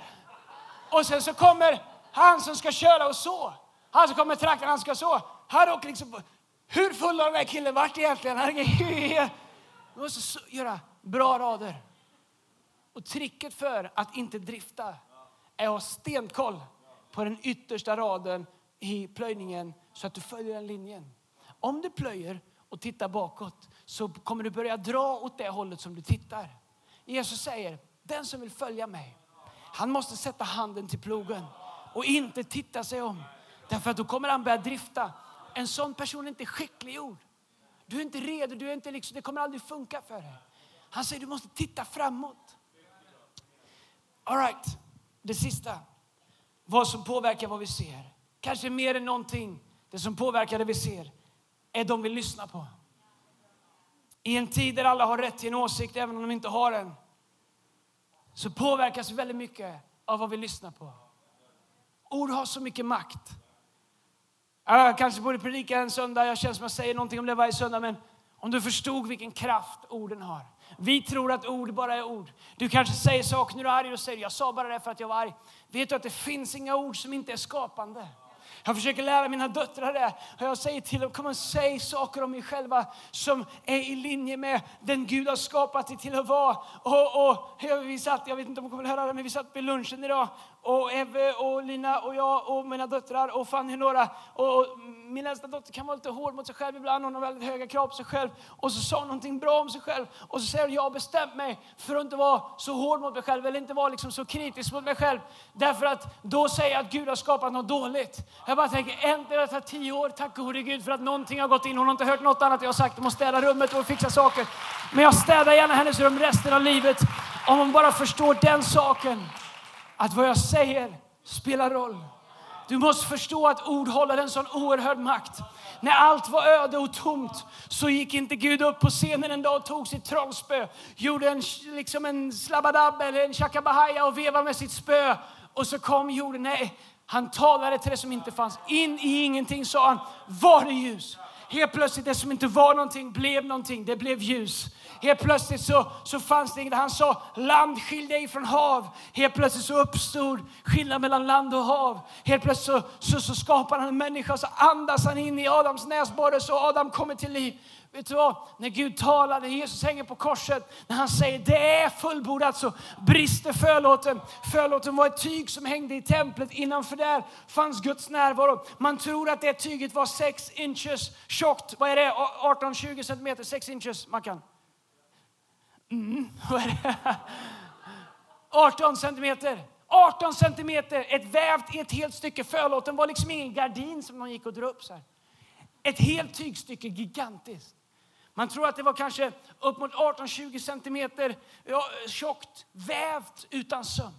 Och sen så kommer han som ska köra och så. Han som kommer traktorn, han ska så. Han åker liksom hur full har den här killen varit egentligen? Han måste göra bra rader. Och tricket för att inte drifta är att ha stenkoll på den yttersta raden i plöjningen så att du följer den linjen. Om du plöjer och tittar bakåt så kommer du börja dra åt det hållet som du tittar. Jesus säger, den som vill följa mig, han måste sätta handen till plogen och inte titta sig om. Därför att då kommer han börja drifta. En sån person är inte skickliggjord. Du är inte redo, du är inte liksom, det kommer aldrig funka för dig. Han säger du måste titta framåt. All right det sista. Vad som påverkar vad vi ser. Kanske mer än någonting, det som påverkar det vi ser, är de vi lyssnar på. I en tid där alla har rätt till en åsikt, även om de inte har en, så påverkas vi väldigt mycket av vad vi lyssnar på. Ord har så mycket makt. Jag kanske borde predika en söndag, jag känns som jag säger någonting om det varje söndag, men om du förstod vilken kraft orden har. Vi tror att ord bara är ord. Du kanske säger saker när du är arg och säger jag sa bara det för att jag var arg. Vet du att det finns inga ord som inte är skapande? Jag försöker lära mina döttrar det. jag säger till dem, kom och säg saker om er själva som är i linje med den Gud har skapat dig till att vara. Och, och, vi satt, jag vet inte om de kommer att höra det, men vi satt vid lunchen idag och Eve och Lina och jag och mina döttrar och Fanny några. Och min äldsta dotter kan vara lite hård mot sig själv ibland. Hon har väldigt höga krav på sig själv. Och så sa hon någonting bra om sig själv. Och så säger hon, jag har bestämt mig för att inte vara så hård mot mig själv eller inte vara liksom så kritisk mot mig själv. Därför att då säger jag att Gud har skapat något dåligt. Jag bara tänker, äntligen det tagit tio år. Tack gode Gud för att någonting har gått in. Hon har inte hört något annat jag har sagt. om att städa rummet och fixa saker. Men jag städar gärna hennes rum resten av livet. Om hon bara förstår den saken att vad jag säger spelar roll. Du måste förstå att ord håller en sån oerhörd makt. När allt var öde och tomt så gick inte Gud upp på scenen en dag och tog sitt trollspö, gjorde en, liksom en slabbadabb eller en shakabahaja och vevade med sitt spö. Och så kom jorden. Nej, han talade till det som inte fanns. In i ingenting sa han, var det ljus. Helt plötsligt det som inte var någonting blev någonting. Det blev ljus. Helt plötsligt så, så fanns det inget. Han sa land skilj dig från hav. Helt plötsligt så uppstod skillnad mellan land och hav. Helt plötsligt så, så, så skapar han en människa och så andas han in i Adams näsborre så Adam kommer till liv. Vet du vad? När Gud talar, när Jesus hänger på korset, när han säger det är fullbordat så brister förlåten. Förlåten var ett tyg som hängde i templet. Innanför där fanns Guds närvaro. Man tror att det tyget var 6 inches tjockt. Vad är det? 18-20 centimeter? 6 inches, Mackan? Mm, vad är det? 18 centimeter. 18 centimeter, ett vävt i ett helt stycke. Förlåten var liksom ingen gardin som man gick och drog upp. Så här. Ett helt tygstycke, gigantiskt. Man tror att det var kanske upp mot 18-20 centimeter tjockt, vävt utan söm.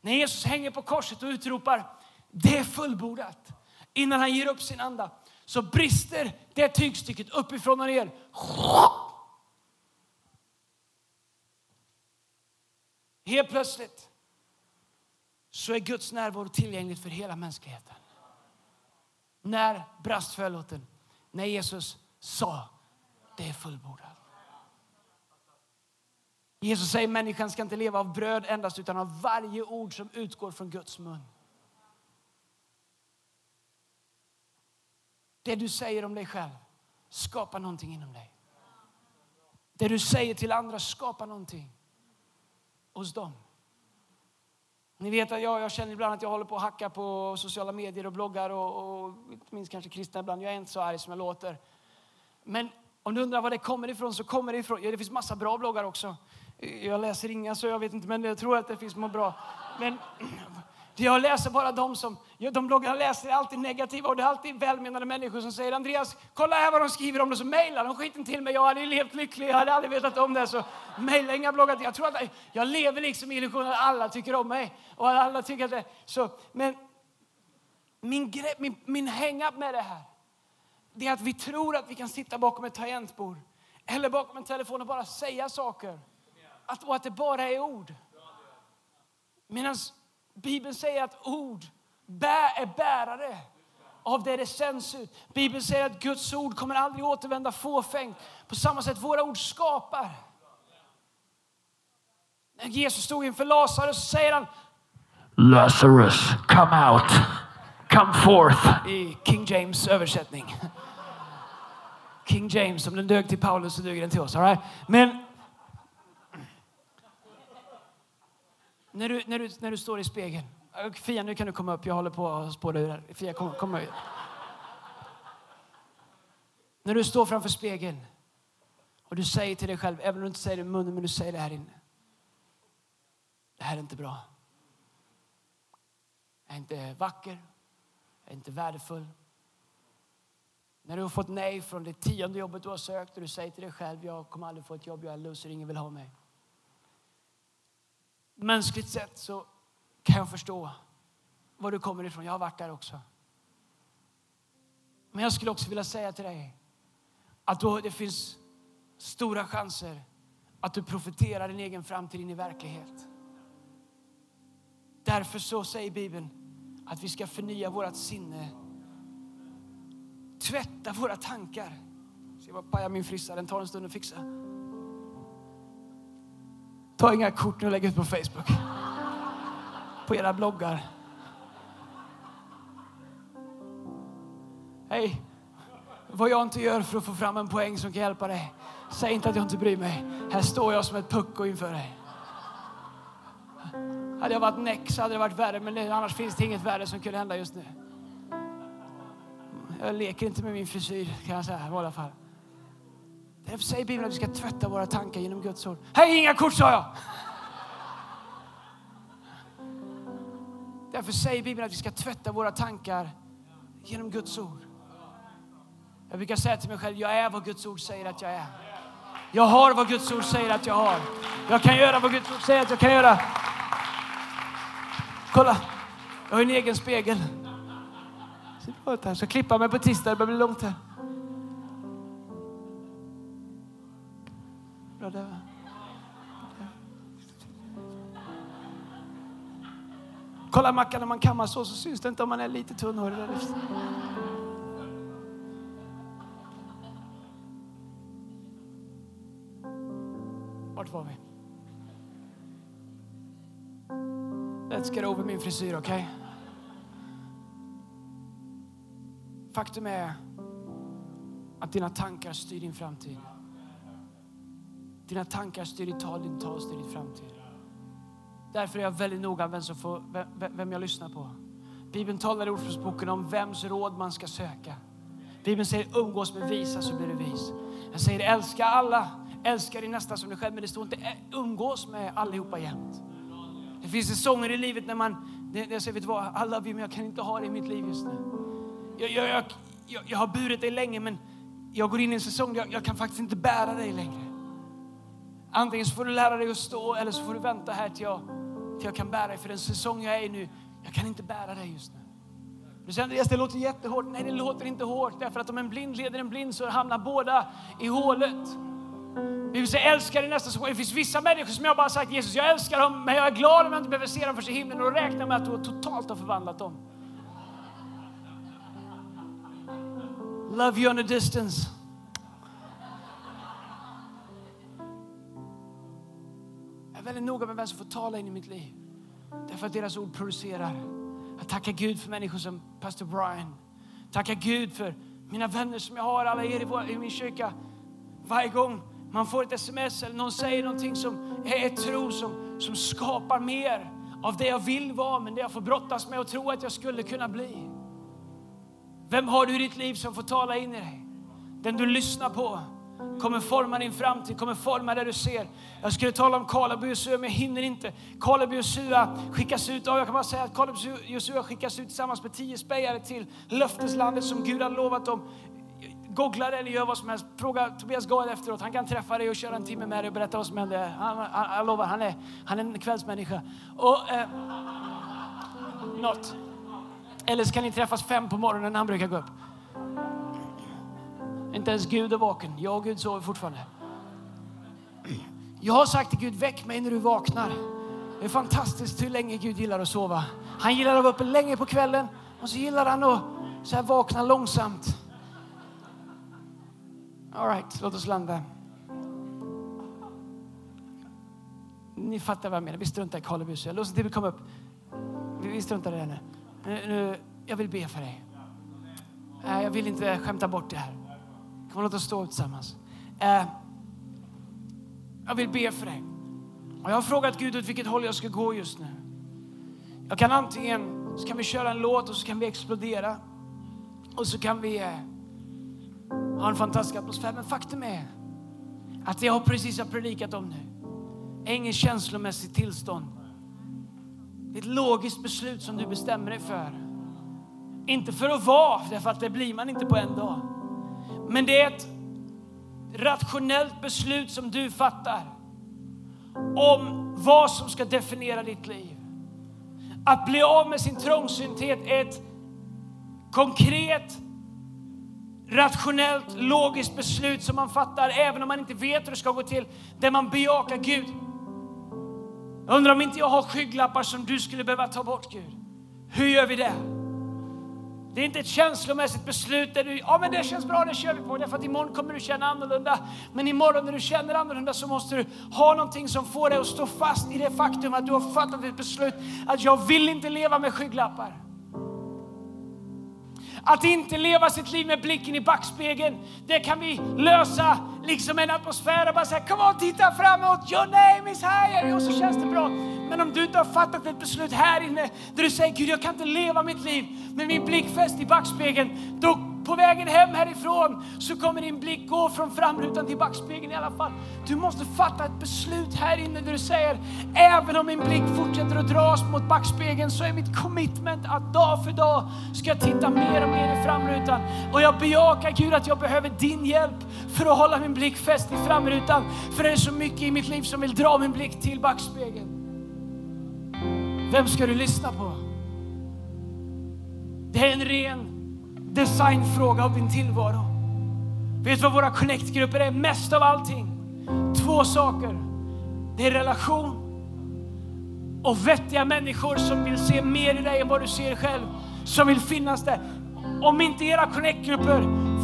När Jesus hänger på korset och utropar det är fullbordat innan han ger upp sin anda så brister det tygstycket uppifrån och ner. Helt plötsligt så är Guds närvaro tillgänglig för hela mänskligheten. När brast förlåten? När Jesus sa det är fullbordat. Jesus säger människan ska inte leva av bröd endast utan av varje ord som utgår från Guds mun. Det du säger om dig själv skapar någonting inom dig. Det du säger till andra skapar någonting hos dem. Ni vet att jag, jag känner ibland att jag håller på att hacka på sociala medier och bloggar och, och inte minst kanske kristna ibland. Jag är inte så arg som jag låter. Men om du undrar var det kommer ifrån så kommer det ifrån, ja, det finns massa bra bloggar också. Jag läser inga så jag vet inte men jag tror att det finns några bra. Men jag läser bara de som, de bloggarna läser är alltid negativa och det är alltid välmenande människor som säger Andreas, kolla här vad de skriver om det, så mejlar de skiten till mig. Jag hade ju levt lycklig, jag hade aldrig vetat om det. Så mejla inga bloggar. Jag tror att jag lever liksom i illusionen att alla tycker om mig. Och alla tycker att det, så, men min, grepp, min, min hang-up med det här, det är att vi tror att vi kan sitta bakom ett tangentbord eller bakom en telefon och bara säga saker. Att, och att det bara är ord. Medan Bibeln säger att ord är bärare av det det sänds ut. Bibeln säger att Guds ord kommer aldrig återvända fåfängt. På samma sätt, våra ord skapar. När Jesus stod inför Lazarus så säger han Lazarus, come out, come forth. I King James översättning. King James, om den dög till Paulus så duger den till oss. All right? Men När du, när, du, när du står i spegeln. Fia, nu kan du komma upp. Jag håller på att spåra ur här. Fia, kom, kom upp. När du står framför spegeln och du säger till dig själv, även om du inte säger det med munnen, men du säger det här inne. Det här är inte bra. Jag är inte vacker. Jag är inte värdefull. När du har fått nej från det tionde jobbet du har sökt och du säger till dig själv, jag kommer aldrig få ett jobb, jag är loser, ingen vill ha mig mänskligt sett så kan jag förstå var du kommer ifrån. Jag har varit där också. Men jag skulle också vilja säga till dig att då det finns stora chanser att du profeterar din egen framtid in i verklighet. Därför så säger Bibeln att vi ska förnya vårt sinne. Tvätta våra tankar. Se vad pajar min frissa, den tar en stund att fixa. Ta inga kort nu och lägg ut på Facebook. På era bloggar. Hej. Vad jag inte gör för att få fram en poäng som kan hjälpa dig. Säg inte att jag inte bryr mig. Här står jag som ett pucko inför dig. Hade jag varit näck så hade det varit värre, men annars finns det inget värre som kunde hända just nu. Jag leker inte med min frisyr kan jag säga i alla fall. Därför säger Bibeln att vi ska tvätta våra tankar genom Guds ord. Hej, inga kort sa jag! Därför säger Bibeln att vi ska tvätta våra tankar genom Guds ord. Jag brukar säga till mig själv, jag är vad Guds ord säger att jag är. Jag har vad Guds ord säger att jag har. Jag kan göra vad Guds ord säger att jag kan göra. Kolla, jag har en egen spegel. Jag ska klippa mig på tisdag, det börjar bli långt här. Bra där va? Kolla Mackan, när man kammar så så syns det inte om man är lite tunnhårig. Vart var vi? Let's get over min frisyr, okej? Okay? Faktum är att dina tankar styr din framtid. Dina tankar styr ditt tal, din tal styr din framtid. Därför är jag väldigt noga vem, som får, vem jag lyssnar på. Bibeln talar i Ordspråksboken om vems råd man ska söka. Bibeln säger umgås med visa så blir du vis. Jag säger älska alla, älska din nästa som dig själv. Men det står inte umgås med allihopa jämt. Det finns säsonger i livet när man, jag säger vet du vad, I love you men jag kan inte ha det i mitt liv just nu. Jag, jag, jag, jag, har burit dig länge men jag går in i en säsong där jag, jag kan faktiskt inte bära dig längre. Antingen så får du lära dig att stå eller så får du vänta här till jag, till jag kan bära dig. För den säsong jag är i nu, jag kan inte bära dig just nu. Du säger Andreas, det låter jättehårt. Nej, det låter inte hårt. Därför att om en blind leder en blind så hamnar båda i hålet. Vi vill säga älska din nästa. Det finns vissa människor som jag bara sagt Jesus, jag älskar dem, men jag är glad om jag inte behöver se dem för i himlen och räkna med att du totalt har förvandlat dem. Love you on a distance. Jag är väldigt noga med vem som får tala in i mitt liv. Därför att deras ord producerar. Jag tackar Gud för människor som pastor Brian. Tackar Gud för mina vänner som jag har, alla er i min kyrka. Varje gång man får ett sms eller någon säger någonting som är ett tro som, som skapar mer av det jag vill vara, men det jag får brottas med och tro att jag skulle kunna bli. Vem har du i ditt liv som får tala in i dig? Den du lyssnar på kommer forma din framtid, kommer forma det du ser. Jag skulle tala om Kaleb och Josua, men jag hinner inte. Kaleb och Josua skickas ut, och jag kan bara säga att Kaleb och Josua skickas ut tillsammans med tio spejare till löfteslandet som Gud har lovat dem. Googla det eller gör vad som helst. Fråga Tobias Gard efteråt. Han kan träffa dig och köra en timme med dig och berätta vad som hände. Han, han, jag lovar, han är, han är en kvällsmänniska. Och, eh, något. Eller så kan ni träffas fem på morgonen när han brukar gå upp. Inte ens Gud är vaken. Jag och Gud sover fortfarande. Jag har sagt till Gud, väck mig när du vaknar. Det är fantastiskt hur länge Gud gillar att sova. Han gillar att vara uppe länge på kvällen och så gillar han att så här vakna långsamt. All right, låt oss landa. Ni fattar vad jag menar. Vi struntar i Karlebus. Låt oss inte komma upp. Vi struntar i det nu nu, nu jag vill be för dig. Jag vill inte skämta bort det här. Kom låt oss stå tillsammans. Eh, jag vill be för dig. Och jag har frågat Gud åt vilket håll jag ska gå just nu. Jag kan antingen så kan vi köra en låt och så kan vi explodera. Och så kan vi eh, ha en fantastisk atmosfär. Men faktum är att det jag precis har predikat om nu är ingen känslomässigt tillstånd. Det är ett logiskt beslut som du bestämmer dig för. Inte för att vara, därför att det blir man inte på en dag. Men det är ett rationellt beslut som du fattar om vad som ska definiera ditt liv. Att bli av med sin trångsynthet är ett konkret, rationellt, logiskt beslut som man fattar även om man inte vet hur det ska gå till, där man bejakar Gud. Jag undrar om inte jag har skygglappar som du skulle behöva ta bort Gud. Hur gör vi det? Det är inte ett känslomässigt beslut där du, ja men det känns bra, det kör vi på. Därför att imorgon kommer du känna annorlunda. Men imorgon när du känner annorlunda så måste du ha någonting som får dig att stå fast i det faktum att du har fattat ett beslut att jag vill inte leva med skygglappar. Att inte leva sitt liv med blicken i backspegeln, det kan vi lösa liksom en atmosfär och bara säga kom on, titta framåt, your name is higher och så känns det bra. Men om du inte har fattat ett beslut här inne där du säger Gud, jag kan inte leva mitt liv med min blick fäst i backspegeln, då på vägen hem härifrån så kommer din blick gå från framrutan till backspegeln i alla fall. Du måste fatta ett beslut här inne där du säger, även om min blick fortsätter att dras mot backspegeln så är mitt commitment att dag för dag ska jag titta mer och mer i framrutan. Och jag bejakar Gud att jag behöver din hjälp för att hålla min blick fäst i framrutan. För det är så mycket i mitt liv som vill dra min blick till backspegeln. Vem ska du lyssna på? Det är en ren designfråga av din tillvaro. Vet du vad våra connectgrupper är mest av allting? Två saker. Det är relation och vettiga människor som vill se mer i dig än vad du ser själv. Som vill finnas där. Om inte era connectgrupper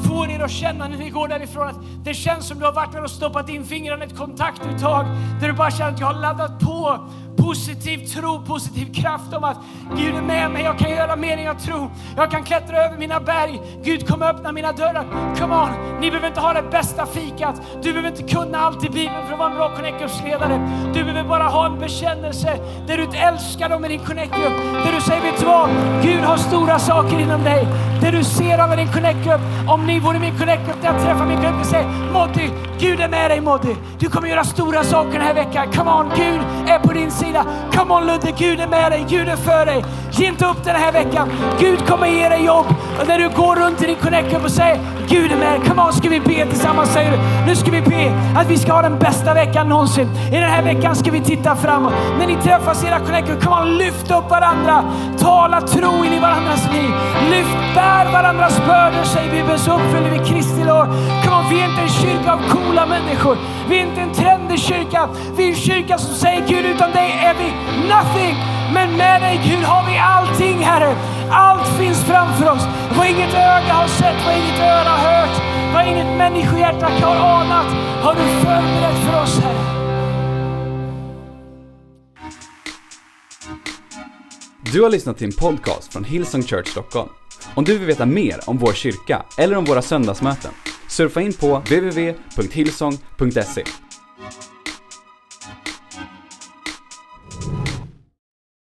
får er att känna när ni går därifrån att det känns som du har varit där och stoppat in fingrarna i ett kontaktuttag där du bara känner att jag har laddat på positiv tro, positiv kraft om att Gud är med mig, jag kan göra mer än jag tror. Jag kan klättra över mina berg. Gud kommer öppna mina dörrar. Come on, ni behöver inte ha det bästa fikat. Du behöver inte kunna allt i Bibeln för att vara en bra Connect-ledare. Du behöver bara ha en bekännelse där du älskar dem i din Connect-grupp. Där du säger, vet du vad? Gud har stora saker inom dig. Där du ser alla din Connect-grupp. Om ni vore min Connect-grupp där jag träffar min grupp och säger, Moddy, Gud är med dig Moddy. Du kommer göra stora saker den här veckan. Come on, Gud är på din sida. Come on Ludde, Gud är med dig, Gud är för dig. Ge inte upp den här veckan. Gud kommer ge dig jobb. Och när du går runt i din connect och säger Gud är med Come on, ska vi be tillsammans säger du. Nu ska vi be att vi ska ha den bästa veckan någonsin. I den här veckan ska vi titta framåt. När ni träffas i era connector, come on, lyft upp varandra. Tala tro in i varandras liv. Lyft, bär varandras bördor säger Bibeln så uppfyller vi Kristi lag. Come on, vi är inte en kyrka av coola människor. Vi är inte en trendig kyrka. Vi är en kyrka som säger Gud utan dig är vi nothing. Men med dig Gud har vi allting Herre. Allt finns framför oss. Vad inget öga har sett, vad inget öra har hört, vad inget människohjärta har anat har du förberett för oss Herre. Du har lyssnat till en podcast från Hillsong Church Stockholm. Om du vill veta mer om vår kyrka eller om våra söndagsmöten, surfa in på www.hillsong.se.